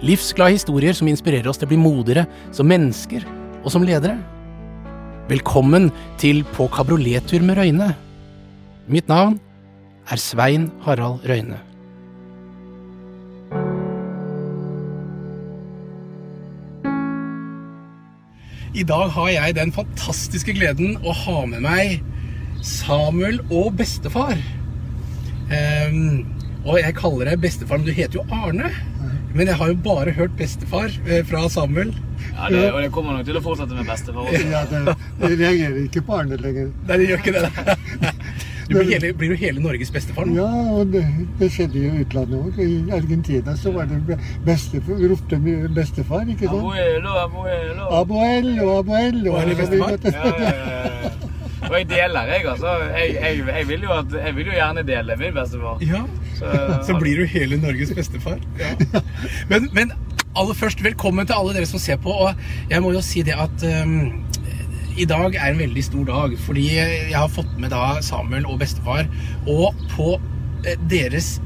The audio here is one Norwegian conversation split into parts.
Livsglade historier som inspirerer oss til å bli modigere som mennesker og som ledere. Velkommen til På kabriolettur med Røyne. Mitt navn er Svein Harald Røyne. I dag har jeg den fantastiske gleden å ha med meg Samuel og bestefar. Um, og jeg kaller deg bestefar, men du heter jo Arne. Men jeg har jo bare hørt bestefar eh, fra Samuel. Ja, det, og det kommer nok til å fortsette med bestefar også. Ja, det, det reagerer ikke på Arne lenger. Nei, det gjør ikke det. Du blir, hele, blir jo hele Norges bestefar nå. Ja, og det, det skjedde i utlandet òg. I Argentina så var det be- bestefar, ropte vi bestefar, ikke sant? Abuelo, abuelo. Abuelo, abuelo. abuelo bestefar? Ja, ja, ja. Og jeg deler, jeg, altså. Jeg, jeg, jeg, vil jo at, jeg vil jo gjerne dele min bestefar. Ja, Så, blir du hele Norges bestefar. Ja. Men, men aller først, velkommen til alle dere som ser på. Og jeg må jo si det at um, i dag er en veldig stor dag, fordi jeg har fått med da Samuel og bestefar. Og på eh, deres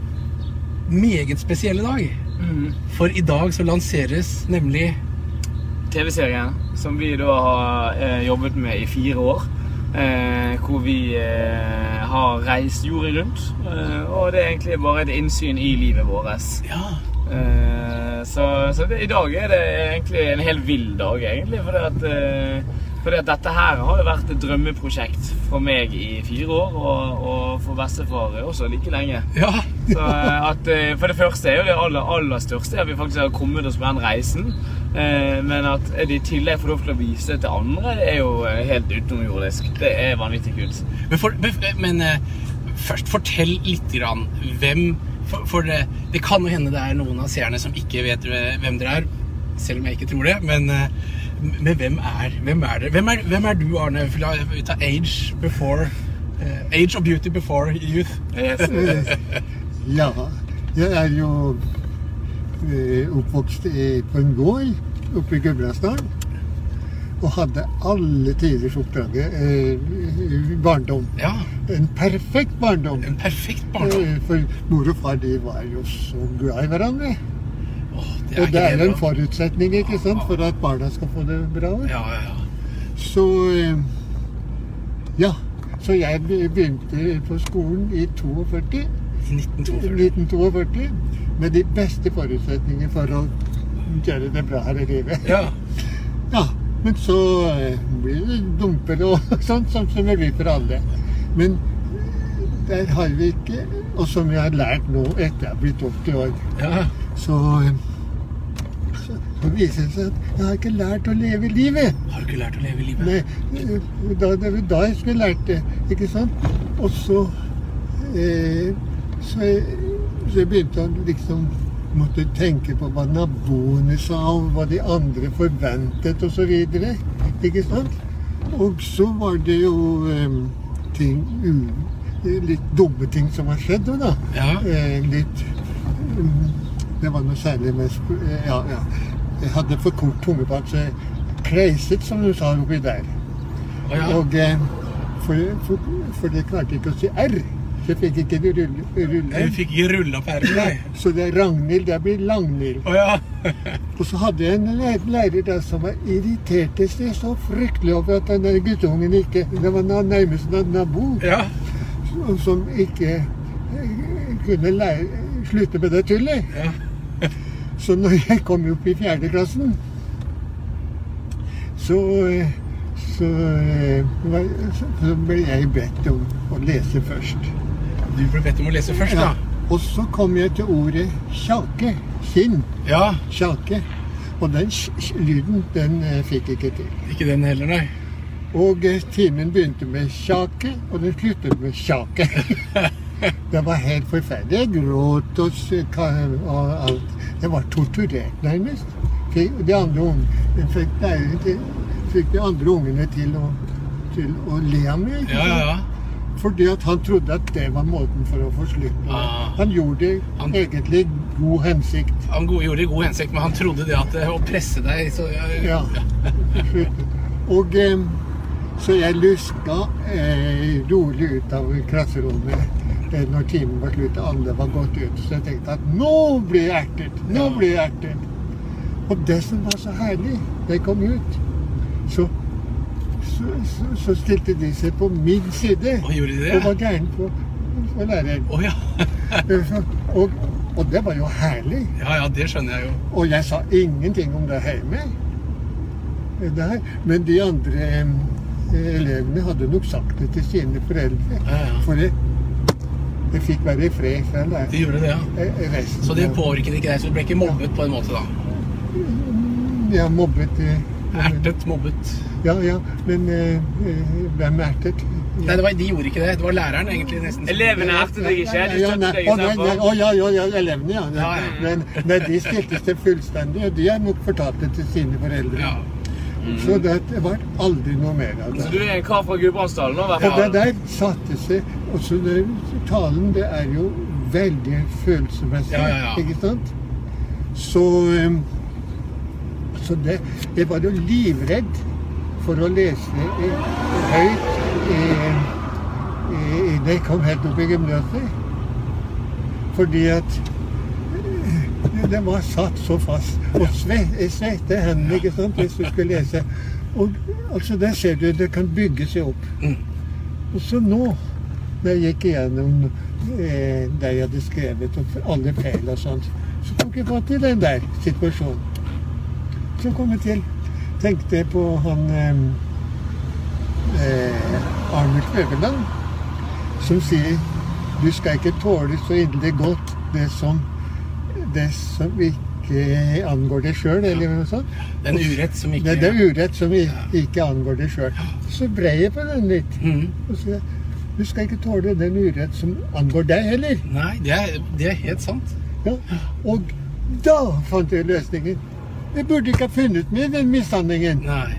meget spesielle dag. Mm. For i dag så lanseres nemlig TV-serien som vi da har eh, jobbet med i fire år. Eh, hvor vi eh, har reist jordet rundt. Eh, og det er egentlig bare et innsyn i livet vårt. Ja. Eh, så så det, i dag er det egentlig en helt vill dag, egentlig. Fordi at, eh, fordi at dette her har jo vært et drømmeprosjekt for meg i fire år, og, og for bestefar også like lenge. Ja. Så eh, at, eh, for det første er jo det aller, aller største at vi faktisk har kommet oss på den reisen. Eh, Men at de i tillegg får lov til å vise det til andre, er jo helt utenomjordisk. Det er vanvittig kult. Men, for, men, først, fortell litt grann hvem For, for det, det kan jo hende det er noen av seerne som ikke vet hvem dere er. Selv om jeg ikke tror det. Men, men hvem er hvem er dere? Hvem hvem er du, Arne? La vi ta age before Age of beauty before youth. Yes. Ja, jeg er jo eh, oppvokst på en gård oppe i Gudbrandsdalen. Og hadde alle tiders oppdraget eh, barndom. Ja. En perfekt barndom. En perfekt barndom. Eh, For mor og far de var jo så glad i hverandre. Åh, det Og det er jo en forutsetning ikke sant, for at barna skal få det bra. Ja, ja, ja. Så eh, Ja. Så jeg begynte på skolen i 42, I 1942. 1942 med de beste forutsetninger for å gjøre det bra her i livet. Ja. Ja, men så eh, blir det dumper og sånt, sånn som det blir for alle. Men der har vi ikke Og som jeg har lært nå etter jeg har blitt 80 år, ja. så, eh, så, så viser det seg at jeg har ikke lært å leve livet. Har du ikke lært å leve livet? Nei, eh, da, det var da jeg skulle lært det, ikke sant? Og så eh, så, jeg, så jeg begynte å liksom måtte tenke på hva naboene sa, og hva de andre forventet videre, ikke sant? Og så var det jo eh, ting litt dumme ting som har skjedd da. Ja. Eh, litt mm, Det var noe særlig med eh, Ja, ja. Jeg hadde for kort tungebånd, så jeg kreiset, som du sa oppi der. Ja. Og eh, for, for, for det klarte ikke å si R. Så fikk ikke rulle. rulle. Fikk ikke rulla på nei. Så det er Ragnhild, det blir Lagnhild. Oh, ja. Og så hadde jeg en lærer der som var irriterte seg så fryktelig over at den der guttungen ikke Det var nærmest en nabo ja. som- som ikke eh, kunne lære, slutte med det tullet. Ja. Så når jeg kom opp i fjerde klassen, så, eh, så, eh, så ble jeg bedt om å lese først. Du ble bedt om å lese først, da. Og så kom jeg til ordet kjalke. Kinn. Ja. Kjalke. Og den lyden, den eh, fikk jeg ikke til. Ikke den heller, nei. Og eh, timen begynte med kjake, og den sluttet med kjake. Det var helt forferdelig. Jeg gråt og, alt. Jeg var torturert nærmest. fikk de andre ungene fikk, nei, de, fikk de andre ungene til å, til å le av meg. Ja, ja, ja. Fordi at han trodde at det var måten for å få slutt på det. Ah. Han gjorde det Han- egentlig god hensikt. Han gjorde det i god hensikt, men han trodde det at eh, å presse deg så Ja. ja. Og eh, så jeg luska eh, rolig ut av klasserommet eh, når timen var slutt. Alle var gått ut. Så jeg tenkte at nå blir jeg ertet! Nå blir jeg ertet! Og det som var så herlig det jeg kom ut, så, så, så, stilte de seg på min side. Og gjorde de Og var gærne på, på læreren. Å ja. Og, og det var jo herlig. Ja, ja, det skjønner jeg jo. Og jeg sa ingenting om det hjemme. Der. Men de andre eh, elevene hadde nok sagt det til sine foreldre. Ja, ja. For det, det fikk være i fred fra De gjorde det, ja. eh, resten. Så det påvirket ikke deg, så du ble ikke mobbet på en måte da? Ja, mobbet eh, Ertet, mobbet. Ja, ja. Men eh, eh, hvem ertet? Nei, det var, de gjorde ikke det. Det var læreren egentlig nesten. Elevene ertet deg ikke, de Ja, støttet nei, deg nei, nei, istedenfor. å, ja, ja, ja, elevene, ja. Ja, ja. Men nei, de stilte seg fullstendig, og de har nok fortalt det til sine foreldre. Ja. Så det var aldri noe mer av det. Så du er en kar fra Gudbrandsdalen Og det der satte seg også det, Talen det er jo veldig følelsesmessig, Ja, ja, ja. ikke sant? Så, um, så det Jeg var jo livredd for å lese eh, høyt eh, da jeg kom helt opp i gymnaset. Fordi at eh, det var satt så fast. Og jeg svette hendene ikke sant, hvis du skulle lese. Og altså, Der ser du det kan bygge seg opp. Og så nå, når jeg gikk igjennom eh, det jeg hadde skrevet, og alle feil og sånt, så tok jeg fatt i den der situasjonen. Så komme til Tenkte jeg på han eh, Arnulf Øverland, som sier du skal ikke tåle så inderlig godt det som, det som ikke angår deg sjøl, eller noe sånt. Den urett som ikke Det, det er urett som ikke angår deg sjøl. Så brei jeg på den litt. Mhm. Og så, du skal ikke tåle den urett som angår deg heller. Nei, det er, det er helt sant. Ja. Og da fant jeg løsningen. Jeg burde ikke ha funnet meg i den mishandlingen. Nei.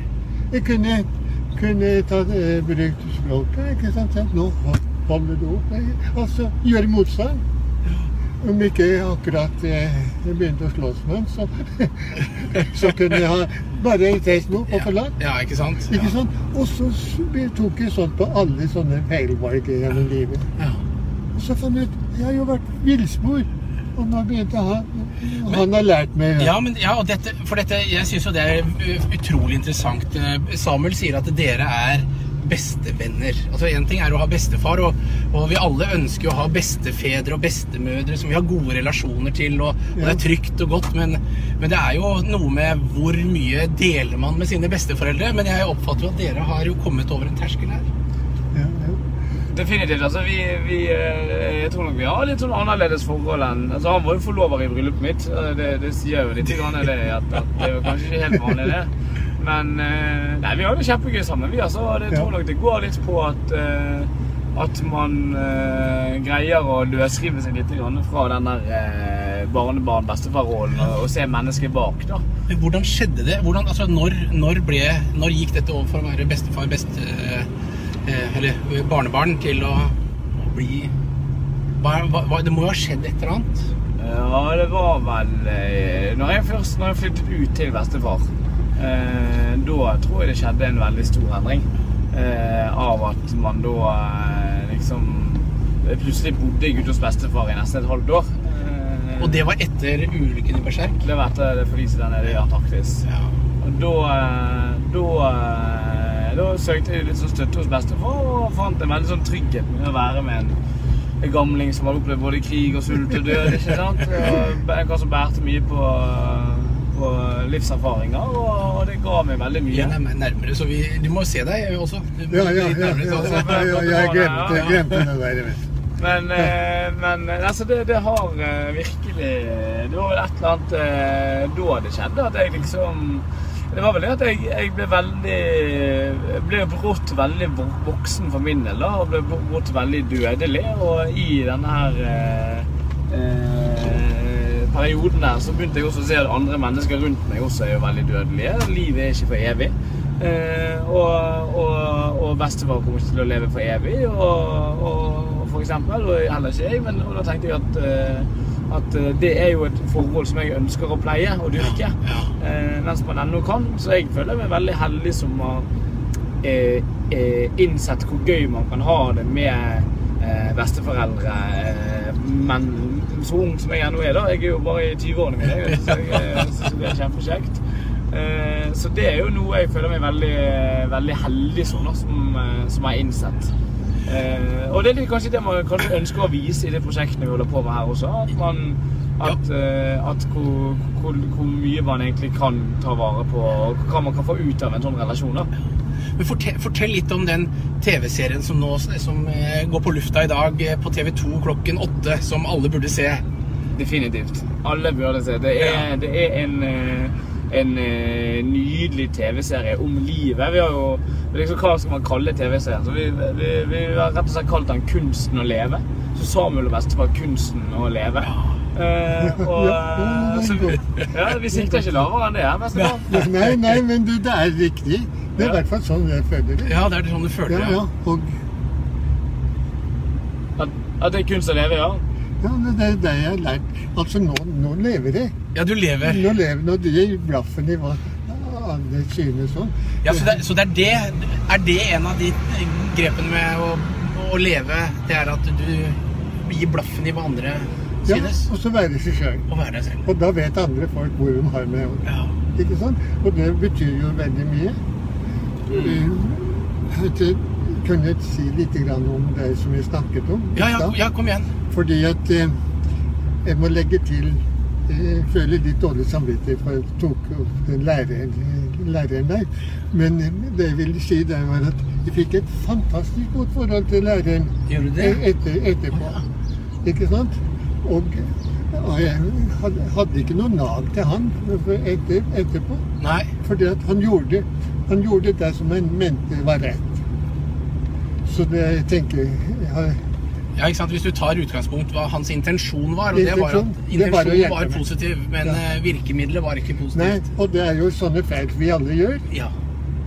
Jeg kunne, kunne ta, eh, brukt språket. ikke sant? Nå holder du opp. Altså gjøre motstand. Om ikke akkurat eh, jeg begynte å slåss med ham, så, så kunne jeg ha bare reist meg opp og forlatt. Ja, ikke sant? Ikke sant? Og så tok jeg sånn på alle sånne feilvalg gjennom livet. Ja. Og så fant jeg ut jeg har jo vært villspor. Og nå begynte han Han har lært meg Ja, men, ja, og dette, for dette, jeg syns jo det er utrolig interessant. Uh, Samuel sier at dere er bestevenner. Altså Én ting er å ha bestefar, og, og vi alle ønsker jo å ha bestefedre og bestemødre som vi har gode relasjoner til, og, og det er trygt og godt, men, men det er jo noe med hvor mye deler man med sine besteforeldre. Men jeg oppfatter jo at dere har jo kommet over en terskel her. Definitivt. altså vi, vi, eh, Jeg tror nok vi har litt sånn annerledes forhold enn altså Han var jo forlover i bryllupet mitt. og Det, det sier jo litt grann det at, at det er kanskje ikke helt vanlig, det. Men eh, nei, vi har det kjempegøy sammen. vi altså. Det tror nok det går litt på at eh, at man eh, greier å løsrive seg litt grann fra den der eh, barnebarn-bestefar-rollen og, og se mennesket bak. da. Men hvordan skjedde det? Hvordan, altså, når, når, ble, når gikk dette over for å være bestefar, beste, eh, eller barnebarn, til å bli hva, hva, Det må jo ha skjedd et eller annet? Ja, det var vel eh, Når jeg først når jeg flyttet ut til bestefar, eh, da tror jeg det skjedde en veldig stor endring. Eh, av at man da eh, liksom plutselig bodde jeg ute hos bestefar i nesten et halvt år. Eh, Og det var etter ulykken i Berserk? det var etter det forliset der nede i Antarktis. Ja. Og da, eh, da, eh, da søkte jeg litt så støtte hos bestefar og fant en veldig sånn trygghet med å være med en, en gamling som hadde opplevd både krig og sult og død. ikke sant? Og En kar som bærte mye på, på livserfaringer, og, og det ga meg veldig mye. er nærmere, nærmere, så vi, du må se deg også. Du Ja, ja, ja, ja, ja, ja, jeg glemte, jeg glemte det der. Med. Men, eh, men altså, det, det har eh, virkelig Det var vel et eller annet eh, da det skjedde, at jeg liksom Det var vel det at jeg, jeg ble veldig Ble brått veldig voksen for min del. Og ble brått veldig dødelig. Og i denne her eh, eh, perioden der så begynte jeg også å se at andre mennesker rundt meg også er jo veldig dødelige. Livet er ikke for evig. Eh, og, og, og bestefar kommer ikke til å leve for evig, og, og for eksempel. Og heller ikke jeg. Men da tenkte jeg at, eh, at eh, det er jo et forhold som jeg ønsker å pleie og dyrke. Eh, mens man ennå kan. Så jeg føler meg veldig heldig som har eh, eh, innsett hvor gøy man kan ha det med besteforeldre. Men så ung som jeg ennå er, da. Jeg er jo bare i 20-årene mine. Så jeg synes det er kjempekjekt. Så det er jo noe jeg føler meg veldig, veldig heldig som, da, som, som har innsett. Eh, og det er kanskje det man kanskje ønsker å vise i det prosjektet vi holder på med her også. At, man, at, eh, at hvor, hvor, hvor mye man egentlig kan ta vare på, og hva man kan få ut av en sånn relasjon. da. Men fortell, fortell litt om den TV-serien som nå som eh, går på lufta i dag på TV2 klokken åtte, som alle burde se. Definitivt. Alle burde se. Det er, det er en, en eh, nydelig TV-serie om livet. Vi har jo liksom, Hva skal man kalle TV-serien? Vi, vi, vi har rett og slett kalt den 'Kunsten å leve'. Så Samuel og bestefar 'Kunsten å leve'. Uh, og, Ja, så, vi- ja, vi sikter ikke lavere enn det her, bestefar. Nei, nei, men du, det er riktig. Det er i Ja. hvert fall sånn jeg føler det. Ja, det er sånn du føler Ja, det. ja. Og At, at det er kunst å leve, ja. Ja, det er det jeg har lært. Altså, nå, nå lever jeg. Ja, du lever. Nå lever Nå gir blaffen i hva andre synes sånn. Ja, så det, så det er det Er det en av de grepene med å, å leve? Det er at du gir blaffen i hva andre synes? Ja, og så være seg sjøl. Og. Og da vet andre folk hvor de har med å Ja. Ikke sant? Og det betyr jo veldig mye. Mm. Eh, Jeg kunne si litt om det som vi snakket om. Ja, ja, ja, kom igjen. Fordi at eh, jeg må legge til eh, Jeg føler litt dårlig samvittighet for jeg tok opp den læreren, læreren der. Men eh, det jeg ville si, det var at jeg fikk et fantastisk godt forhold til læreren Gjør du det? e- etter, etterpå. Ikke sant? Og, og jeg hadde, hadde ikke noe nag til han etter, etterpå. Nei. Fordi at han gjorde, han gjorde det som han mente var rett. Så det jeg tenker jeg har, Ja, ikke sant? Hvis du tar utgangspunkt hva hans intensjon var, og det var at Intensjon, det var intensjonen var positiv, men Ja. eh, virkemidlet var ikke positivt. Nei, og det er jo sånne feil vi alle gjør. Ja,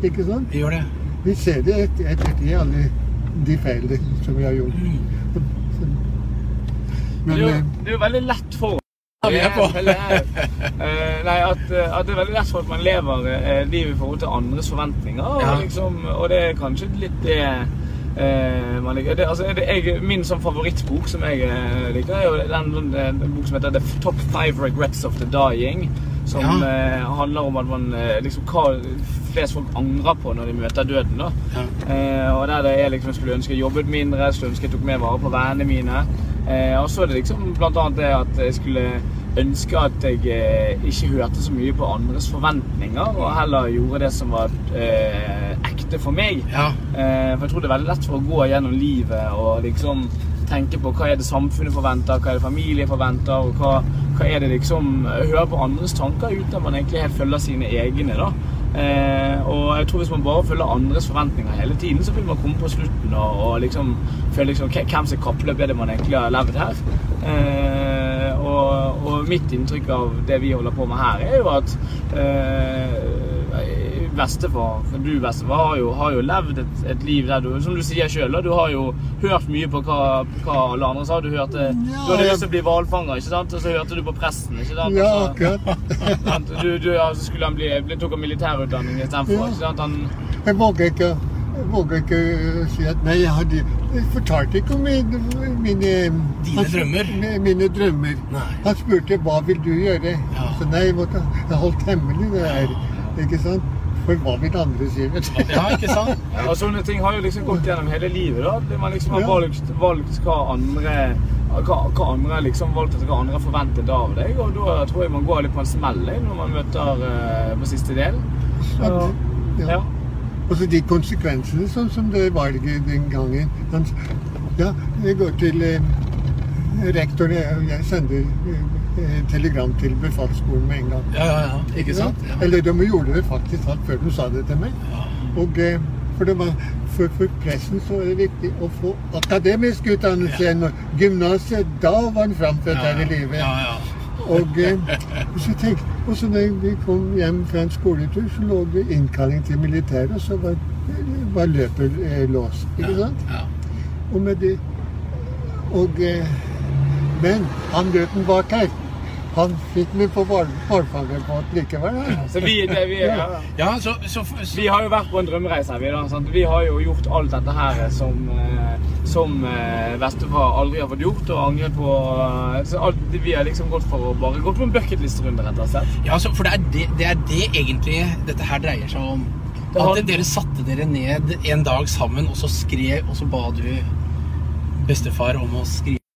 Ikke sant? vi gjør det. Vi ser det etter, ettertid, alle de feilene som vi har gjort. Mm. Men det, er jo, eh, det er jo veldig lett for Ja, vi er på. Eh, nei, at, eh, at det er veldig lett for at man lever eh, livet i forhold til andres forventninger. Og, Ja. liksom, og det er kanskje litt det eh, man. Det, altså, det, jeg, min sånn favorittbok som jeg liker, er jo den, den, den bok som heter The Top Five Regrets of the Dying. Som Ja. eh, handler om at man liksom hva flest folk angrer på når de møter døden. da. Ja. Eh, og der det er liksom, skulle ønske jeg jobbet mindre, skulle ønske jeg tok mer vare på vennene mine. Eh, og så er det liksom annet det at jeg skulle ønske at jeg eh, ikke hørte så mye på andres forventninger, og heller gjorde det som var eh, ekte for meg. Ja. Eh, for jeg tror det er veldig lett for å gå gjennom livet og liksom tenke på hva er det samfunnet forventer, hva er det familie forventer, og hva, hva er det liksom Høre på andres tanker uten at man egentlig helt følger sine egne. da. Eh, og jeg tror hvis man bare følger andres forventninger hele tiden, så vil man komme på slutten og, og liksom føle liksom Hvem som kappløp er det man egentlig har levd her? Eh, og, og mitt inntrykk av det vi holder på med her, er jo at eh, bestefar, du bestefar, har jo, har jo levd et, et liv der du, som du sier sjøl, du har jo hørt mye på hva, hva alle andre sa. Du hørte Du hadde lyst til å bli hvalfanger, ikke sant? Og så hørte du på presten, ikke sant? ja, akkurat. sant? Du, du, ja, så skulle han bli, bli tok han militærutdanning istedenfor. Ja. Ikke sant? Han, Jeg våger ikke, jeg våger ikke si at nei, jeg, hadde, jeg fortalte ikke om mine, mine Dine drømmer? Mine drømmer. Nei. Han spurte hva vil du gjøre. Ja. Så nei, jeg måtte jeg holdt hemmelig det her. Ikke sant? For hva vil andre sier. Ja, ikke sant? og sånne ting har jo liksom gått gjennom hele livet. da. Man liksom har Ja. valgt, valgt hva andre hva, hva andre liksom valgt hva andre forventet av deg. Og da tror jeg man går litt på en smell når man møter uh, på siste del. Så, Ja. ja. Og så de konsekvensene, sånn som det valget den gangen. Ja, jeg går til eh, rektor, jeg, jeg sender eh, telegram til befalsskolen med en gang. Ja, ja, ja. Ikke sant? Ja. Eller de gjorde det faktisk alt før de sa det til meg. Og eh, for, det var, for, for pressen så er det viktig å få akademisk utdannelse. Ja. Gymnaset, da var han framført her i livet. Ja, ja. Og, eh, så tenk, og så når vi kom hjem fra en skoletur, så lå det innkalling til militæret, og så var, var løpet eh, låst. Ikke sant? Ja. Og med det Og Men han gutten bak her, han fikk meg på hvalfangerbåt likevel. han. Så vi, det, vi, ja. ja, så, så, så vi har jo vært på en drømmereise her, vi da. Sant? Vi har jo gjort alt dette her som, eh, som eh, bestefar aldri har fått gjort, og angret på eh, så alt, Vi har liksom gått for å bare gått på en bucketlist-runde, rett og slett. Ja, så, for det er det, det er det egentlig dette her dreier seg om. At dere satte dere ned en dag sammen, og så skrev, og så ba du bestefar om å skrive.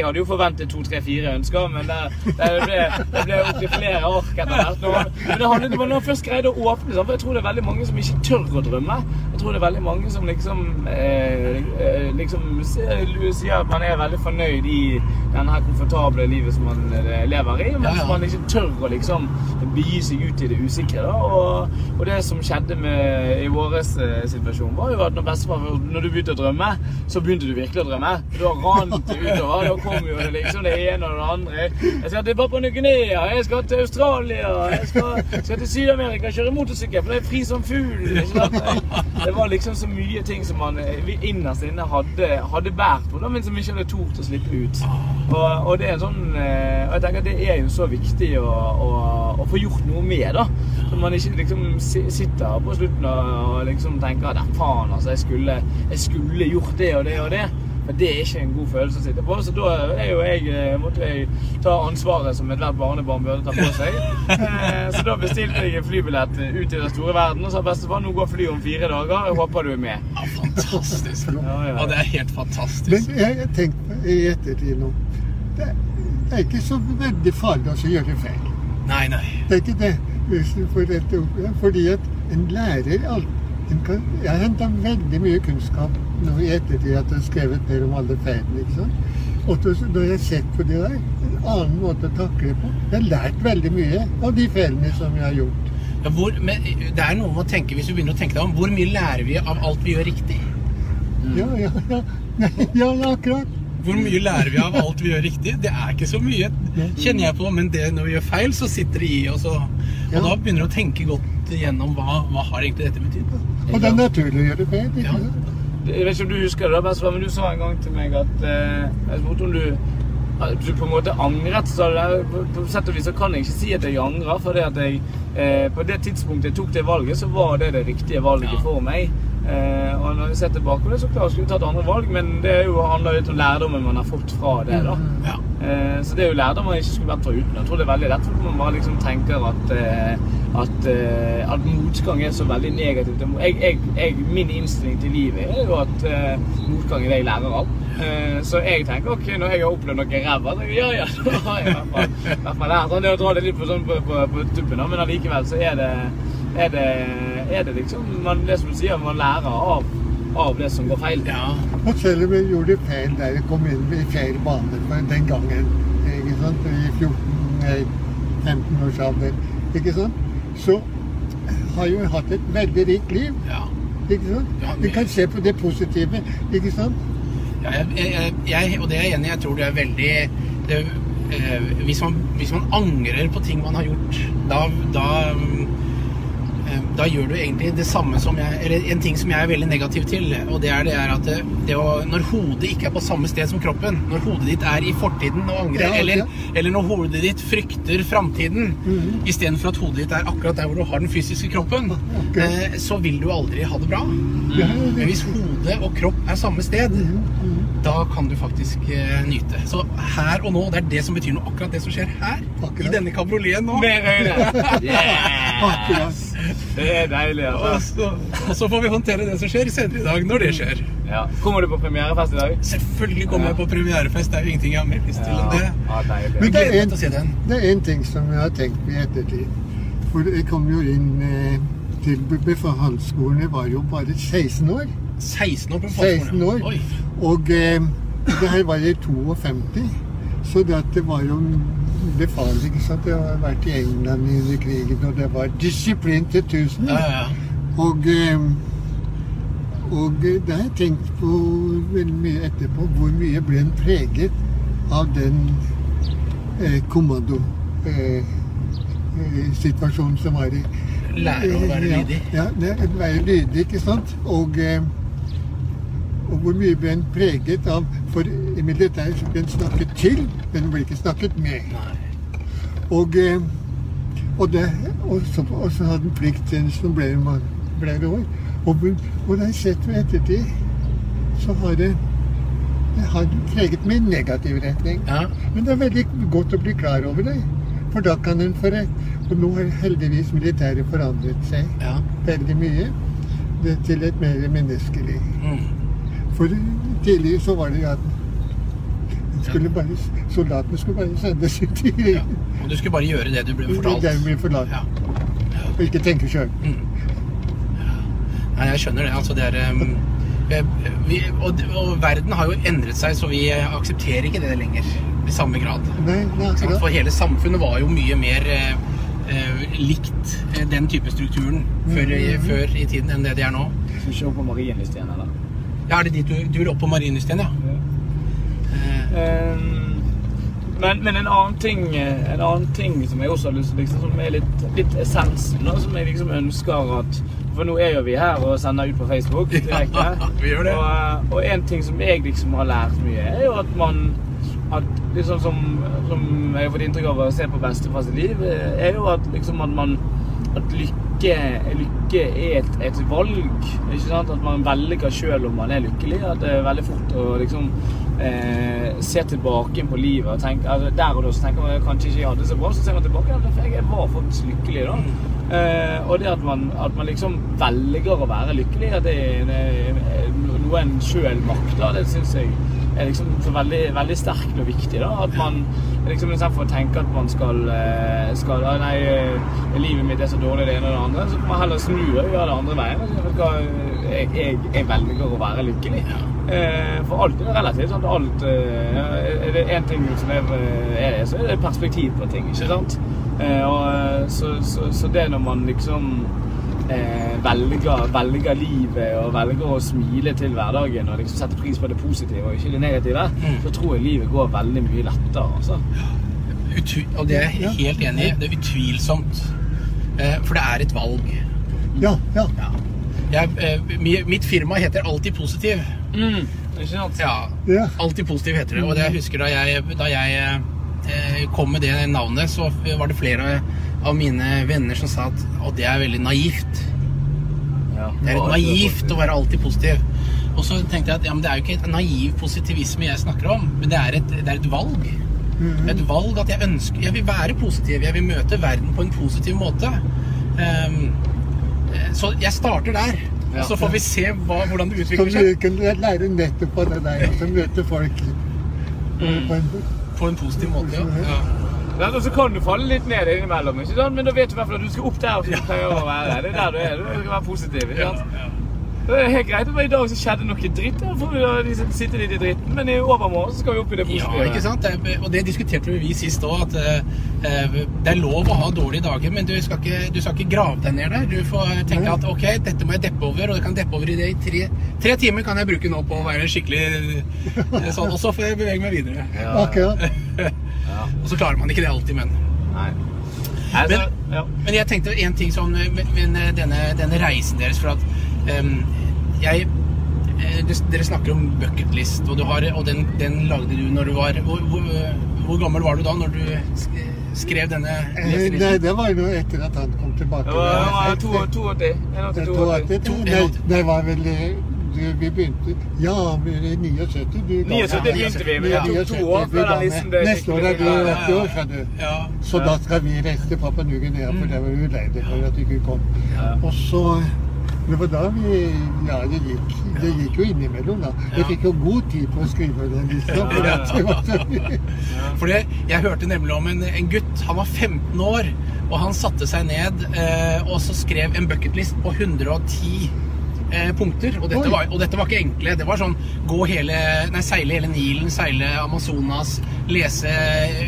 Jeg hadde jo forventet to, tre, fire ønsker, men det, det ble, det ble opptil flere ark etter hvert. Men det handlet om når man først greide å åpne, sant? for jeg tror det er veldig mange som ikke tør å drømme. Jeg tror det er veldig mange som liksom, eh, eh, liksom sier at man er veldig fornøyd i denne her komfortable livet som man eh, lever i, mens Ja, ja. man ikke tør å liksom begi seg ut i det usikre. Da. Og, og det som skjedde med, i vår eh, situasjon, var jo at når bestefar Når du begynte å drømme, så begynte du virkelig å drømme. Da rant det utover. Da jo liksom det ene og det andre. Jeg skal til Papua Ny-Guinea, jeg skal til Australia, jeg skal, skal til Syd-Amerika, kjøre motorsykkel, for det er fri som fugl. Det var liksom så mye ting som man eh, innerst inne hadde, hadde båret på, men som ikke hadde tort å slippe ut. Og, og det er en sånn eh, Og jeg tenker at det er jo så viktig å, å, å få gjort noe med, da. Så man ikke liksom sitter på slutten og, og liksom tenker at faen, altså, jeg skulle, jeg skulle gjort det og det og det. For det er ikke en god følelse å sitte på. Så da er jo jeg, eh, måtte jeg ta ansvaret som ethvert barnebarn burde ta på seg. Eh, Så da bestilte jeg en flybillett ut i den store verden og sa bestefar, nå går flyet om fire dager. Jeg håper du er med. Ja, fantastisk. Ja, ja. Ja, det er helt fantastisk. Men jeg har tenkt på i ettertid nå det, det er ikke så veldig farlig å gjøre feil. Nei, nei. Det er ikke det. Hvis du får rett opp, fordi at en lærer alt, en kan, Jeg henter veldig mye kunnskap nå i ettertid at jeg har skrevet ned om alle feilene. ikke sant? Og når jeg har sett på det der, en annen måte å takle det på Jeg har lært veldig mye av de feilene som jeg har gjort. Ja, hvor, men det er noe med å tenke, hvis du begynner å tenke deg om, hvor mye lærer vi av alt vi gjør riktig? Ja, ja, ja. Nei, ja, akkurat. Hvor mye lærer vi av alt vi gjør riktig? Det er ikke så mye, kjenner jeg på, men det, når vi gjør feil, så sitter det i oss. Og, og Ja. da begynner du å tenke godt igjennom hva, hva har egentlig dette betydd. Og det er naturlig å gjøre feil. Ja. ikke sant? Jeg vet ikke om du husker det, da, men du sa en gang til meg at eh, Jeg spurte om du du på en måte angret. Så det, på, på sett og vis så kan jeg ikke si at jeg angrer, for det at jeg eh, på det tidspunktet jeg tok det valget, så var det det riktige valget Ja. for meg. Eh, og når vi ser tilbake på det, så klart skulle vi tatt andre valg, men det er jo handler litt om lærdommen man har fått fra det. da. Ja. Eh, Så det er jo lærdom man ikke skulle vært foruten. Jeg tror det er veldig lett for man bare liksom tenker at, eh, at, eh, at motgang er så veldig negativt. Jeg, jeg, jeg, min innstilling til livet er jo at eh, motgang er det jeg lærer av. Eh, Så jeg tenker ok, når jeg har opplevd noe ræva, så ja ja, da har jeg i hvert fall, lært. Det å dra det litt på, sånn, på, på, på tuppen, da, men allikevel så er det, er det, er det liksom man, det som du sier, man lærer av, av det som går feil. ja. Og selv om vi gjorde feil der vi kom inn i feil bane for den gangen, ikke sant, i 14, nei, 15 års alder, ikke sant, så har jo hatt et veldig rikt liv. ja. ikke sant? Ja, Vi kan se på det positive, ikke sant? Ja, jeg, jeg, jeg, og det er jeg enig i. Jeg tror det er veldig det, eh, hvis, man, hvis man angrer på ting man har gjort, da, da eh, da gjør du egentlig det samme som jeg Eller en ting som jeg er veldig negativ til. Og det er, det er at det, det å, når hodet ikke er på samme sted som kroppen, når hodet ditt er i fortiden og angrer, Ja, eller, ja. eller når hodet ditt frykter framtiden, Mhm. istedenfor at hodet ditt er akkurat der hvor du har den fysiske kroppen, okay. eh, så vil du aldri ha det bra. Ja, Men hvis hode og kropp er samme sted, da kan du faktisk eh, nyte. Så her og nå, det er det som betyr noe, akkurat det som skjer her. Akkurat. I denne kabrioleten nå. Øyne! Yeah! Akkurat. Det er deilig. Og altså. så, og så får vi håndtere det som skjer senere i dag, når det skjer. Ja. Kommer du på premierefest i dag? Selvfølgelig kommer jeg på premierefest. Det er jo ingenting jeg har mer lyst til enn det. Ja, deilig. Men det er en- å se den. Det er en ting som jeg har tenkt på i ettertid. For jeg kom jo inn eh, til befalsskolen, jeg var jo bare 16 år. 16 år på 16 år. Oi. Og eh, det her var i 52. Så det, at det var jo befal, ikke sant. Jeg har vært i England under krigen, og det var disiplin til tusen. Ja. Og, eh, og eh, det har jeg tenkt på veldig mye etterpå, hvor mye ble en preget av den eh, kommandosituasjonen som var i Lære å være lydig. Ja, ja, det- være lydig, ikke sant? Og, eh, og hvor mye ble en preget av For i militæret så ble en snakket til, men den ble ikke snakket med. Og, eh, og, det, og, så, og så hadde den plikttjeneste som ble man flere år. Og, og da jeg sett ved ettertid, så har det, det har preget meg i negativ retning. Ja. Men det er veldig godt å bli klar over det. For da kan en få rett. Og nå har heldigvis militæret forandret seg ja. veldig mye det, til et mer menneskelig. Mm. For tidligere så var det jo at skulle bare, soldatene skulle bare sendes ut i Ja. Og du skulle bare gjøre det du ble fortalt. Det ble forlatt. Ja. Og ikke tenke sjøl. Nei, jeg skjønner det. Altså, det er um, eh, vi, og, og verden har jo endret seg, så vi aksepterer ikke det lenger i samme grad. Nei, nei? For hele samfunnet var jo mye mer eh, likt den type strukturen før, i- Mhm. før i tiden enn det de er nå. Skal vi se på Marienlyst igjen, eller? Ja, Er det dit du, du vil opp på Marienlysten, ja? ja? Eh, Ehm, Men, men en annen ting eh, En annen ting som jeg også har lyst til liksom, Som er litt, litt essensen da, Som jeg liksom ønsker at For nå er jo vi her og sender ut på Facebook direkte. Ja, vi gjør det. Og, eh, og en ting som jeg liksom har lært mye Er jo at man at sånn som, som jeg har fått inntrykk av å se på bestefars liv, er jo at liksom at man At lykke, lykke er et, et valg. Ikke sant? At man velger sjøl om man er lykkelig. At det er veldig fort å liksom eh, se tilbake på livet og tenke altså, Der og da så tenker man kanskje ikke jeg hadde det så bra, så ser man tilbake ja, for jeg var faktisk lykkelig da. Eh, og det at man, at man liksom velger å være lykkelig, at det er noe en sjøl makter, det syns jeg er liksom så veldig, veldig sterkt og viktig. da, At man liksom istedenfor å tenke at man skal, eh, skal «Ah, Nei, eh, livet mitt er så dårlig, det ene og det andre. Så kan man heller snu og gjøre det andre veien. hva, Jeg, jeg, jeg velger å være lykkelig. Eh, for alt er relativt. sant? Alt Er det én ting som er, er det, så er det perspektiv på ting. ikke sant? Og, så, så, så det når man liksom eh, velger, velger livet og velger å smile til hverdagen og liksom setter pris på det positive og ikke det negative, Mm. så tror jeg livet går veldig mye lettere. altså. Utu og det er jeg helt enig i. Det er utvilsomt. Eh, for det er et valg. Ja, ja. Ja. Jeg, eh, mitt firma heter Alltid Positiv. Mm. Ikke sant? Ja, ja. Alltid Positiv heter det. Og det jeg husker da jeg, da jeg eh, kom med det navnet, så var det flere av mine venner som sa at og det er veldig naivt. Ja. Det er litt naivt å være alltid positiv. Og så tenkte jeg at ja, men det er jo ikke et naiv positivisme jeg snakker om, men det er et, det er et valg. Mhm. Et valg at jeg ønsker Jeg vil være positiv. Jeg vil møte verden på en positiv måte. Ehm, eh, så jeg starter der. Ja. Så får vi se hva, hvordan det Så seg. vi du kan lære nettopp av det der, altså møte folk Mm. på en På en positiv måte, ja. ja. Ja, og så kan du falle litt ned innimellom, ikke sant? men da vet du i hvert fall at du skal opp der som du pleier å være. Det er der du er. Du skal være positiv. ikke sant? Det er helt greit. Men I dag så skjedde noe dritt. Da får vi da liksom sitte litt i dritten. Men i overmorgen så skal vi opp i det positive. Ja, ikke sant? Det, og det diskuterte vi sist òg, at eh, det er lov å ha dårlige dager, men du skal, ikke, du skal ikke grave deg ned der. Du får tenke at ok, dette må jeg deppe over, og jeg kan deppe over i det i tre, tre timer kan jeg bruke nå på å være skikkelig eh, sånn, og så får jeg bevege meg videre. Ja, Akkurat. Ja. Og så klarer man ikke det alltid, men Nei. Altså, Men- ja. Men jeg tenkte en ting sånn med, med denne, denne reisen deres, for at um, jeg eh, Dere snakker om bucketlist, og, du har, og den, den lagde du når du var hvor, hvor, hvor gammel var du da når du skrev denne Eh, Nei, det var jo etter at han kom tilbake. Ja, 82. Det 82. var det, nei, det var vel eh, Vi begynte Ja, i 79. Du, ga- 79 begynte vi, det tok to år vi før den listen ble Neste år er du skikkelig- 80 år, skjønner du. Så da skal vi reise til Papua Ny-Guinea, for det var vi lei for at vi ikke kom. Og så Det var da vi Ja, det gikk, det gikk jo innimellom, da. Vi fikk jo god tid på å skrive den lista. For det det, jeg hørte nemlig om en, en gutt. Han var 15 år, og han satte seg ned eh, og så skrev en bucketlist på 110 eh, punkter. Og dette, var, og dette var ikke enkle. Det var sånn gå hele, nei, seile hele Nilen, seile Amazonas, lese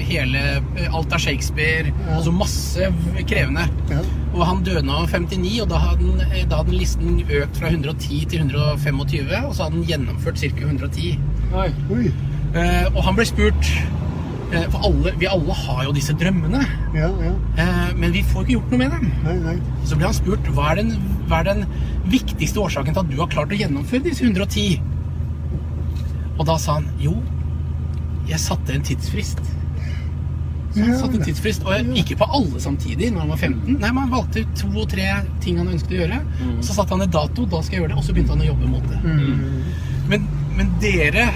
hele eh, alt av Shakespeare. Ja. Altså masse krevende. Ja. Og han døde nå 59, og da hadde, eh, da hadde listen økt fra 110 til 125, og så hadde han gjennomført ca. 110. Oi. Oi. Eh, og han ble spurt For alle, vi alle har jo disse drømmene, Ja, ja. eh, men vi får ikke gjort noe med dem. Nei, nei. Så ble han spurt hva er, den, hva er den viktigste årsaken til at du har klart å gjennomføre disse 110. Og da sa han jo, jeg satte en tidsfrist. Så han Ja, satte en tidsfrist, og ikke på alle samtidig når han var 15. Nei, Man han valgte ut to-tre ting han ønsket å gjøre. Så satte han en dato, da skal jeg gjøre det, og så begynte han å jobbe mot det. Mm. Men, men dere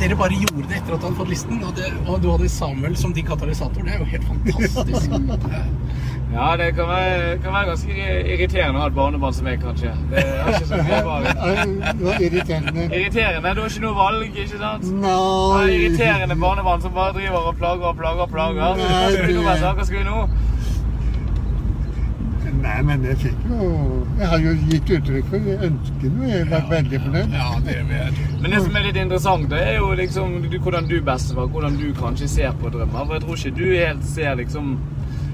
dere bare gjorde det etter at han hadde fått listen, og, det, og du hadde Samuel som din katalysator. Det er jo helt fantastisk. Ja, det kan være, kan være ganske irriterende å ha et barnebarn som meg, kanskje. Det er ikke så mye. Ja, Det var irriterende. Irriterende. Du har ikke noe valg, ikke sant? Det Nei. er irriterende barnebarn som bare driver og plager og plager og plager. Nei, Hva skal vi nå, det- Bessa? Hva skal vi nå? Nei, men jeg fikk jo Jeg har jo gitt uttrykk for ønskene, og jeg har vært veldig fornøyd. Ja, det vet Men det som er litt interessant, det er jo liksom du, hvordan du, bestefar, hvordan du kanskje ser på drømmer. For jeg tror ikke du helt ser liksom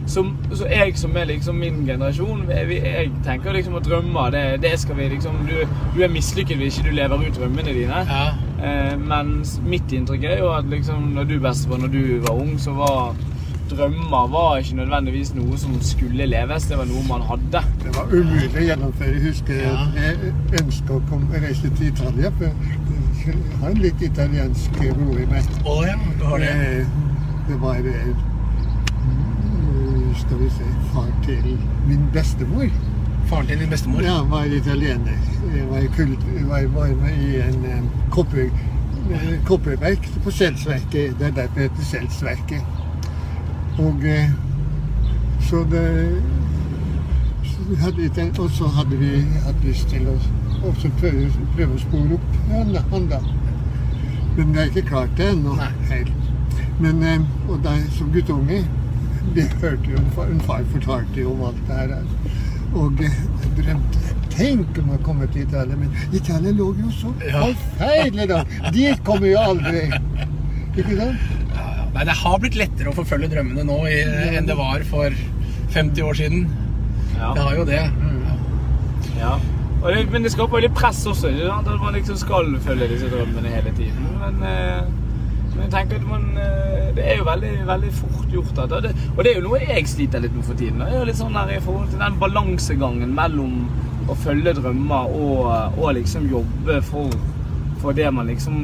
som, så jeg som er liksom min generasjon, jeg, jeg tenker liksom at drømmer, det, det skal vi liksom Du, du er mislykket hvis ikke du lever ut drømmene dine. Ja. Eh, mens mitt inntrykk er jo at liksom når du bestefar, når du var ung, så var drømmer var ikke nødvendigvis noe som skulle leves. Det var noe man hadde. Det var umulig å gjennomføre. Jeg husker Ja. jeg ønska å komme, reise til Italia. For jeg har en litt italiensk bror i meg. Å ja, du har det. Eh, Det var eh, Skal vi se Far til min bestemor. Faren til din bestemor. Ja, var italiener. Jeg var, kult, jeg var, var med i en um, kopper, kopperverk på Skjelsverket. Det er derfor det heter Skjelsverket. Og eh, så det hadde, ikke- Og så hadde vi hatt lyst til å også prøve, prøve å spore opp han, da- han da. Men vi har ikke klart det ennå helt. Men, eh, og da som guttunge Vi hørte jo en far, en far fortalte jo om alt det her. Og eh, jeg drømte Tenk om å komme til Italia, men Italia lå jo så Ja. forferdelig da. Dit kommer jo aldri. Ikke sant? Ja, ja. Nei, det har blitt lettere å forfølge drømmene nå i, enn det var for 50 år siden. Ja. Det har jo det. Ja. Og det, men det skaper litt press også, ikke sant? at man liksom skal følge disse drømmene hele tiden. Men, eh, men jeg tenker at man eh, Det er jo veldig, veldig fort gjort. At, og, det, og det er jo noe jeg sliter litt med for tiden. Det er jo litt sånn her i forhold til den balansegangen mellom å følge drømmer og, og liksom jobbe for for det man liksom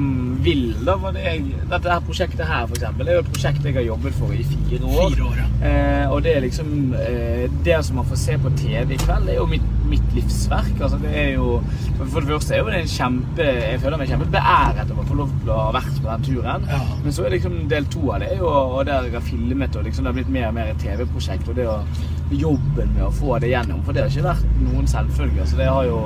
vil. Da det jeg, dette her prosjektet her, for eksempel, det er jo et prosjekt jeg har jobbet for i fire år. Fire år, ja. Eh, og det er liksom eh, Det som man får se på TV i kveld, det er jo mitt, mitt livsverk. Altså det er jo For det første er jo det en kjempe Jeg føler meg kjempebeæret over å få lov til å ha vært på den turen. Ja. Men så er liksom del to av det jo og der jeg har filmet, og liksom det har blitt mer og mer et TV-prosjekt. Og det å jobben med å få det gjennom. For det har ikke vært noen selvfølge. Så det har jo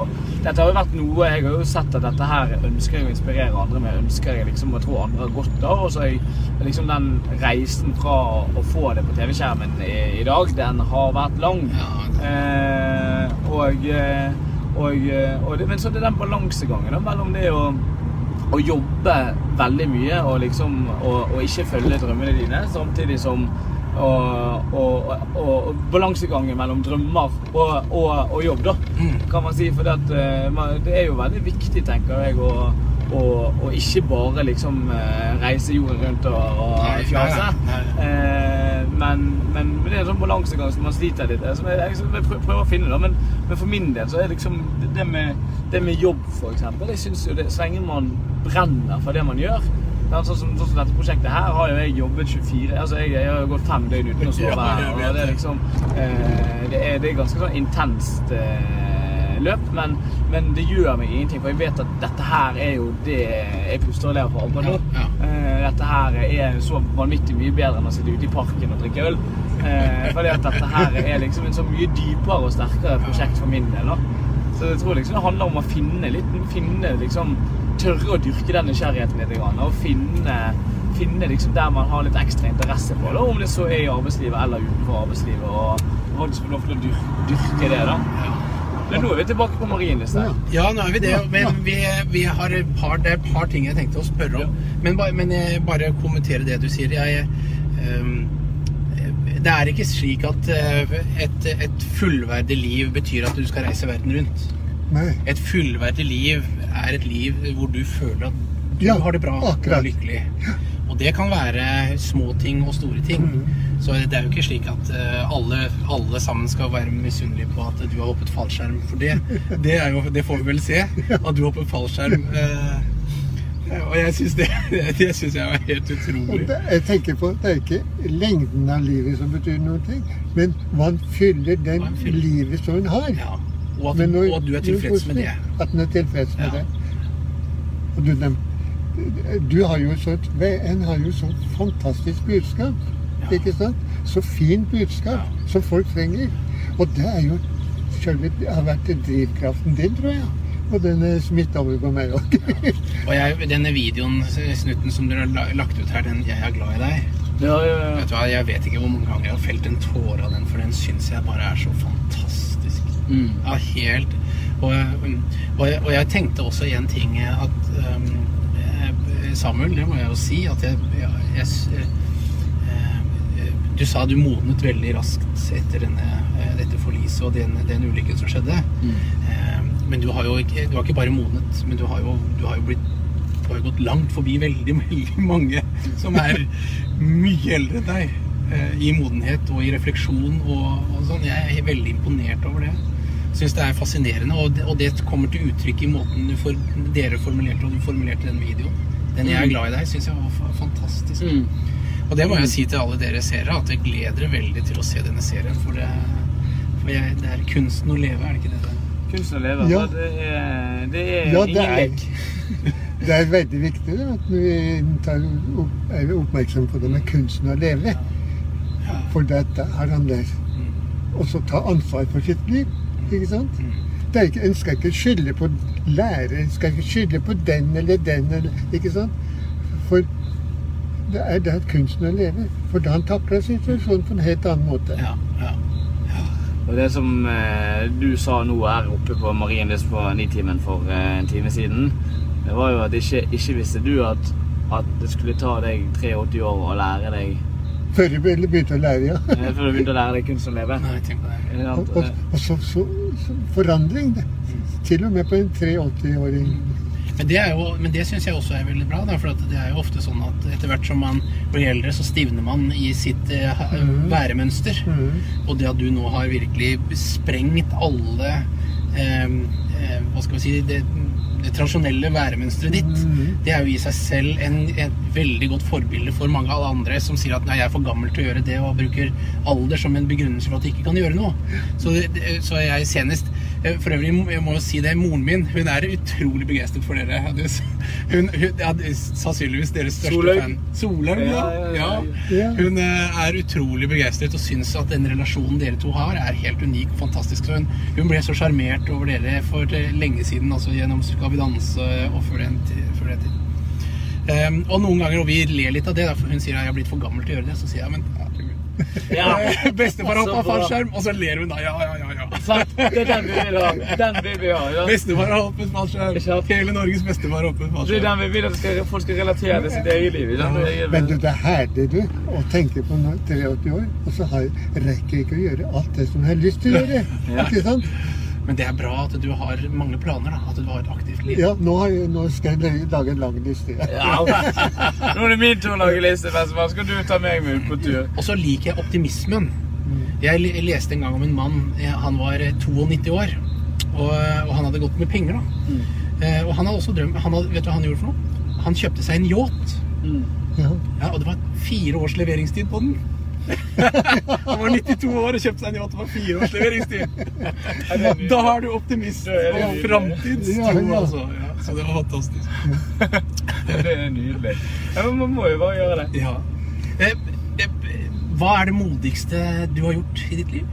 Dette har jo vært noe Jeg har jo sett at dette her ønsker jeg å inspirere andre med. Ønsker jeg liksom å tro andre har godt av. Og så jeg liksom den reisen fra å få det på TV-skjermen i, i dag, den har vært lang. Ja. Eh, og, eh, og, eh, og det, Men så er det den balansegangen mellom det å, å jobbe veldig mye og liksom og, ikke følge drømmene dine, samtidig som og, og, og, balansegangen mellom drømmer og, jobb, da, Mm. kan man si. For det, at, det er jo veldig viktig, tenker jeg, å, å, og, ikke bare liksom eh, reise jorden rundt og, og fjase. Eh, men, men, men det er en sånn balansegang som man sliter litt. Som jeg, jeg, jeg prøver, å finne, da. Men, men for min del så er liksom det med, det med jobb, for eksempel. Jeg synes jo det, Så lenge man brenner for det man gjør sånn, som, sånn som dette prosjektet her har jo jeg jobbet 24 Altså jeg, jeg har gått fem døgn uten å sove. Ja, og det er liksom eh, det, er, det er ganske sånn intenst eh, løp, men, men det gjør meg ingenting. For jeg vet at dette her er jo det jeg puster og ler for akkurat nå. Ja, ja. Eh, dette her er så vanvittig mye bedre enn å sitte ute i parken og drikke øl. Eh, fordi at dette her er liksom en så mye dypere og sterkere prosjekt for min del. da. Så jeg tror liksom det handler om å finne litt finne liksom, Tørre å dyrke den nysgjerrigheten litt. Og finne, finne liksom der man har litt ekstra interesse på det. Om det så er i arbeidslivet eller utenfor arbeidslivet. Og og faktisk få lov til å dyrke det. da. Men nå er vi tilbake på Marienlyst. Ja, nå er vi det. Men vi, vi har et par, det er et par ting jeg tenkte å spørre om. Men, men jeg bare kommentere det du sier. Jeg, um, det er ikke slik at eh, et, et fullverdig liv betyr at du skal reise verden rundt. Nei. Et fullverdig liv er et liv hvor du føler at Du Ja, har det bra akkurat. og lykkelig. Og det kan være små ting og store ting. Mhm. Så det er jo ikke slik at eh, alle, alle sammen skal være misunnelige på at du har hoppet fallskjerm. For det, det, er jo, det får vi vel se. At du hoppet fallskjerm. eh, og jeg syns det, det synes jeg var helt utrolig. jeg tenker på, det er ikke lengden av livet som betyr noen ting, men hva fyller den fyller. livet som han har. Ja. Og, at, når- og at du er tilfreds med det. At han er tilfreds med Ja. det. Og du, du har jo så en har jo så fantastisk budskap. Ja. Ikke sant? Så fint budskap Ja. som folk trenger. Og det er jo selve har vært drivkraften din, tror jeg. Og den er smitta over på meg òg. Og jeg, denne videoen, snutten som dere har lagt ut her, den 'Jeg er glad i deg' Ja, ja, Vet du hva, Jeg vet ikke hvor mange ganger jeg har felt en tåre av den, for den syns jeg bare er så fantastisk. Mm. Ja, helt. Og, um, og, jeg, og jeg tenkte også en ting eh, at um, eh, Samuel, det må jeg jo si, at jeg, jeg, jeg eh, eh, Du sa du modnet veldig raskt etter denne, eh, dette forliset og den, den ulykken som skjedde. Mm. Eh, Men du har jo ikke, du har ikke bare modnet, men du har jo, du har jo blitt du har jo gått langt forbi veldig, veldig mange som er mye eldre enn deg. eh, I modenhet og i refleksjon og, og sånn. Jeg er veldig imponert over det. Syns det er fascinerende, og det, og det kommer til uttrykk i måten du for, dere formulerte og du formulerte den videoen. Den 'Jeg er glad i deg' syns jeg var fantastisk. Mm. Og det må jeg si til alle dere seere, at jeg gleder dere veldig til å se denne serien. For det, for jeg, det er kunsten å leve, er det ikke det? Kunsten å leve. Ja. Ja. Det er, det er Ja, det ingen er, det er veldig viktig at vi tar opp, er oppmerksom på det med kunsten å leve. Ja. For dette er han der. Mm. Og så ta ansvar for sitt liv. Ikke sant? Mm. Det er ikke, en skal ikke skylde på lærer, en skal ikke skylde på den eller den. Eller, ikke sant? For det er der kunsten å leve. For da han takler situasjonen på en helt annen måte. Ja, ja. Og det som eh, du sa nå her oppe på Marienlyst på Nitimen for eh, en time siden, det var jo at ikke, ikke visste du at, at det skulle ta deg 83 år å lære deg Før du begynte å lære, ja. eh, Før du begynte å lære deg kunst å leve. Nei, tenk på det. Eh, Og, og, eh, og så, så, så forandring. Det. Til og med på en 83-åring. Men det, jo, men det syns jeg også er veldig bra. Da, for det er jo ofte sånn at etter hvert som man blir eldre, så stivner man i sitt eh, Mhm. væremønster. Mm. Og det at du nå har virkelig sprengt alle eh, eh, Hva skal vi si det, det tradisjonelle væremønsteret ditt. mm. Det er jo i seg selv en, et veldig godt forbilde for mange av alle andre som sier at nei, jeg er for gammel til å gjøre det, og bruker alder som en begrunnelse for at de ikke kan gjøre noe. Så, så jeg senest eh, For øvrig, jeg må jo si det, moren min hun er utrolig begeistret for dere. Hun, hun er sannsynligvis deres største Soløy. fan. Solhaug, ja. Ja, ja, ja, ja. ja. Hun eh, er utrolig begeistret og syns at den relasjonen dere to har, er helt unik og fantastisk. Hun, hun ble så sjarmert over dere for eh, lenge siden, altså gjennom Skal vi danse og før den tid. Tid. Ehm, og noen ganger, og vi ler litt av det, for hun sier at jeg er blitt for gammel til å gjøre det, så sier jeg men herregud. Ja. Bestefar hoppa fallskjerm, og så ler hun da. Ja, ja, ja. ja. Sant? Det er den vi vil ha. Den vil vi ha. Ja. Bestefar har hoppet fallskjerm. Hele Norges bestefar har hoppet Det er den vi vil at skal, folk skal relatere til sitt eget liv. er- Men du, det er herlig du, å tenke på når 83 år, og så har, rekker jeg ikke å gjøre alt det som jeg har lyst til å gjøre. Ja. Ikke sant? Men det er bra at du har mange planer, da. At du har et aktivt liv. Ja, nå, har jeg, nå skal jeg lage en lang liste. Ja. Nå er det min tur å lage liste, Vestmann. Skal du ta meg med ut på tur? Og så liker jeg optimismen. Jeg leste en gang om en mann. eh, Han var eh, 92 år. Og, og han hadde gått med penger, da. Eh, Og han hadde også drømt han hadde, Vet du hva han gjorde for noe? Han kjøpte seg en yacht. Mm. Ja. Ja, og det var fire års leveringstid på den. Han var 92 år og kjøpte seg en yacht. Det var fire års leveringstid. Da har du er det og framtidstro, altså. Ja, så det var fantastisk. Det er nydelig. Ja, men man må jo bare gjøre det. Ja. Eh, eh, Hva er det modigste du har gjort i ditt liv?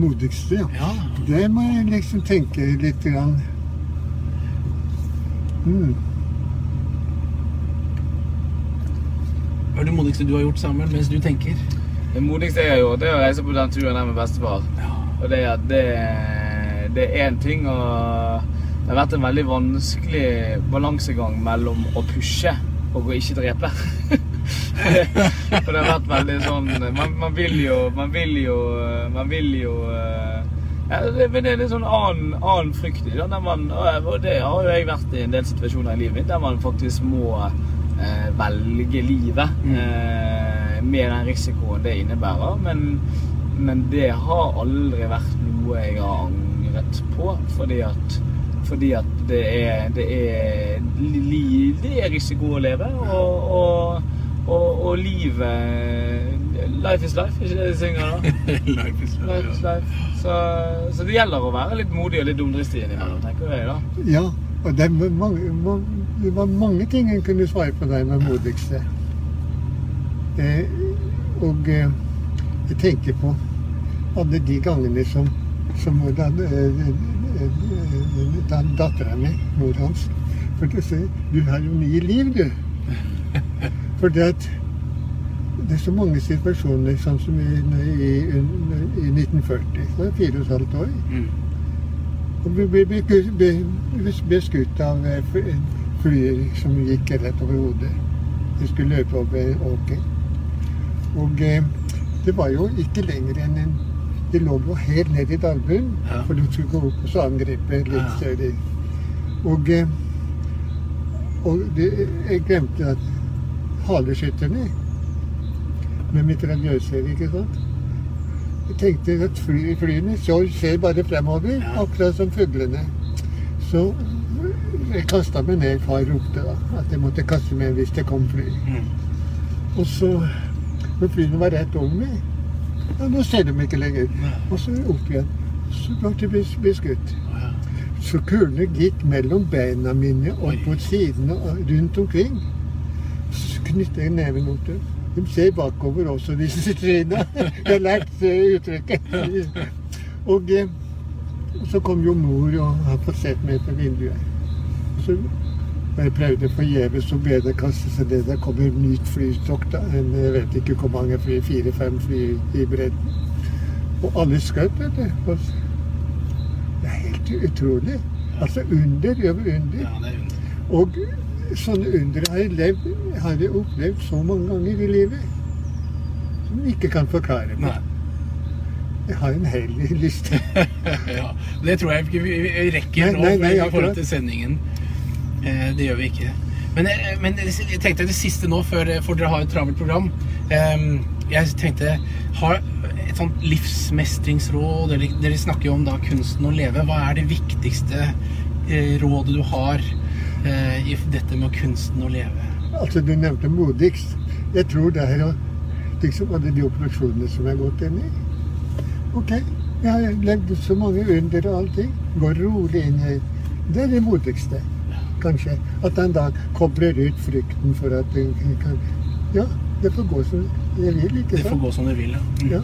Modigste, ja. Ja. Det må jeg liksom tenke litt grann. Mm. Hva er det modigste du har gjort, Samuel, mens du tenker? Det modigste jeg har gjort, er å reise på den turen der med bestefar. Ja. Og det er det, det er én ting å Det har vært en veldig vanskelig balansegang mellom å pushe og å ikke drepe. For det har vært veldig sånn Man, man vil jo Man vil jo Man vil jo eh, Ja, det, men det er en sånn annen, annen frykt i det. Og det har jo jeg vært i en del situasjoner i livet mitt der man faktisk må velge livet. Mm. Eh, med den risikoen det innebærer. Men, men det har aldri vært noe jeg har angret på. Fordi at, fordi at det er Det er, det er risiko å leve. Og, og, og, og livet Life is life, ikke det de synger da? Life is Life is life. Så, så det gjelder å være litt modig og litt dumdristig innimellom, tenker jeg da. Ja, og det er mange, ma- det var mange ting en kunne svare på der med modigste. Eh, og eh, jeg tenker på alle de gangene som, som da, da dattera mi, mor hans For du ser, du har jo mye liv, du. For det at det er så mange situasjoner, sånn som i, i, i 1940. Så er det fire og et halvt år. Mm. Og vi ble, ble, ble, ble skutt av eh, fly- flyer som gikk rett over hodet. De skulle løpe over åker. Og eh, det var jo ikke lenger enn en De lå jo helt ned i dalbunnen, Ja. for de skulle gå opp og så angripe litt større. Og, eh, og det, jeg glemte at haleskytterne med mitraljøser, ikke sant jeg tenkte at fly, flyene så, ser bare fremover, akkurat som fuglene. Så jeg kasta meg ned. Far ropte da at jeg måtte kaste meg hvis det kom fly. Mm. Og så Når flyene var rett over meg ja, Nå ser de ikke lenger. Og så opp igjen. Så ble de bes- beskutt. Så kulene gikk mellom beina mine og på sidene og rundt omkring. Så knytta jeg neven til dem. De ser bakover også, disse tryna. Jeg har lært uttrykket. Og eh, så kom jo mor og har fått sett meg på vinduet. Så og jeg prøvde forgjeves å be det kaste seg ned. Det kommer nytt flystokk, da. En, jeg vet ikke hvor mange fly. Fire-fem fly i bredden. Og alle skjøt, vet du. Det er helt utrolig. Altså under gjør under. ja, det er under. Og sånne under har jeg, levd, har jeg opplevd så mange ganger i livet. Som jeg ikke kan forklare Nei. meg. Jeg har en hellig liste. ja, det tror jeg ikke vi vi rekker nå nei, nei, i forhold til sendingen. Eh, det gjør vi ikke. Men, eh, men jeg tenkte det siste nå, før, for dere har et travelt program. Eh, jeg tenkte har et sånt livsmestringsråd. Dere snakker jo om da kunsten å leve. Hva er det viktigste eh, rådet du har i dette med kunsten å leve? Altså, du nevnte modigst. Jeg tror det er liksom alle de operasjonene som jeg har gått inn i. Ok, jeg har levd så mange under og allting. Går rolig inn i Det er det modigste, kanskje. At han da kobler ut frykten for at en kan Ja, det får gå som det vil, ikke sant? Det får gå som det vil. Ja. Mm. Ja.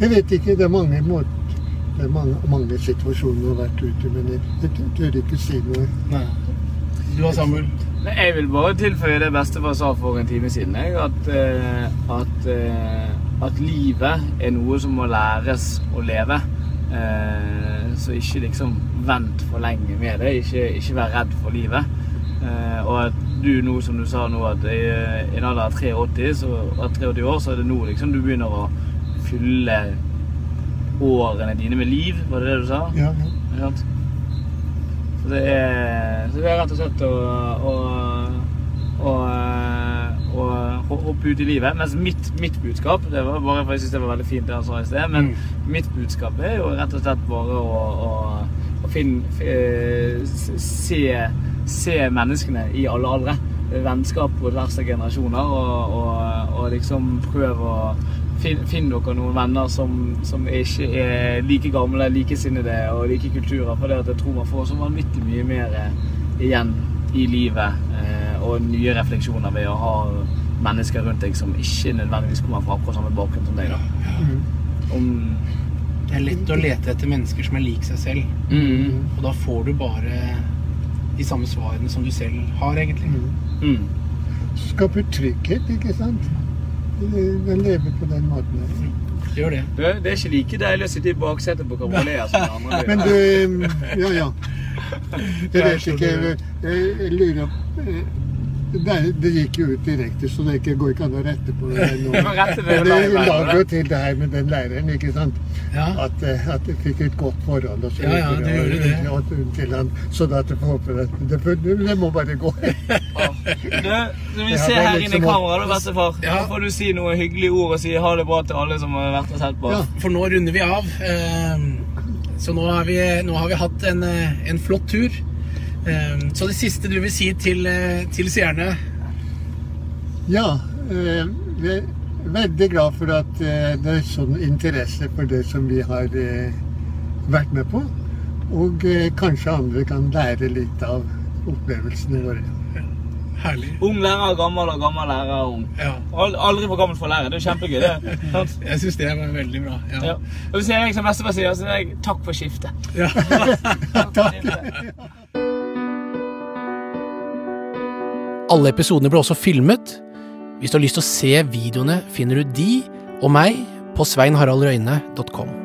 Jeg vet ikke, det er mange måter det er mange, mange situasjoner jeg har vært ute, men jeg, jeg tør ikke si noe. Nei. Du har Samuel? Nei, Jeg vil bare tilføye det bestefar sa for en time siden. Jeg, at, eh, at, eh, at livet er noe som må læres å leve. Eh, så ikke liksom vent for lenge med det. Ikke, ikke vær redd for livet. Eh, og at du nå, som du sa nå, at i i en alder av 83, så, av 83 år, så er det nå liksom du begynner å fylle årene dine med liv. Var det det du sa? Ja, ja. Så det er, så det er rett og slett å, å, å, å hoppe ut i livet. Mens mitt, mitt budskap Det var bare for jeg synes det var veldig fint det han sa i sted. Men mitt budskap er jo rett og slett bare å, å eh, se, se menneskene i alle aldre. Vennskap på tvers av generasjoner. Og, og, og liksom prøv å Finn, finn dere noen venner som, som ikke er like gamle, likesinnede og like kulturer. For det at jeg tror man får så vanvittig mye mer eh, igjen i livet eh, og nye refleksjoner ved å ha mennesker rundt deg som ikke nødvendigvis kommer fra akkurat samme bakgrunn som deg. da. Mm. Om, Det er lett å lete etter mennesker som er lik seg selv. mm, Og da får du bare de samme svarene som du selv har, egentlig. Mm. mm. Skaper trygghet, ikke sant? Den lever på den måten her. Gjør det. Det, det er ikke like deilig å sitte i baksetet på kabriolet som de andre. Men du Ja, ja. Jeg vet ikke. Jeg, jeg lurer på det, det gikk jo ut direkte, så det ikke, går ikke an å rette på det nå. Du Men det la jo til det her med den læreren, ikke sant. Ja. At, eh, at jeg fikk et godt forhold og så Ja, ja, det gjorde det. og- og til han, så at jeg får håpe at det, det, det må bare gå. Du, som vi ser er her liksom inne i kameraet, bestefar. Ja. Nå får du si noen hyggelige ord og si ha det bra til alle som har vært og sett på. Ja. For nå runder vi av. eh, Så nå har vi, nå har vi hatt en, eh, en flott tur. Eh, Så det siste du vil si til, eh, til seerne Ja, jeg vi er veldig glad for at eh, det er sånn interesse for det som vi har eh, vært med på. Og eh, kanskje andre kan lære litt av opplevelsene våre. Herlig. Ung lærer, gammel og gammel lærer, ung. Ja. Aldri for gammel for å lære. Det er kjempegøy, det. Sant? Jeg syns det var veldig bra. Ja. Ja. Og Hvis jeg som bestefar sier, så sier jeg takk for skiftet. Ja. Alle episodene ble også filmet. Hvis du har lyst til å se videoene, finner du de og meg på sveinharaldrøyne.com.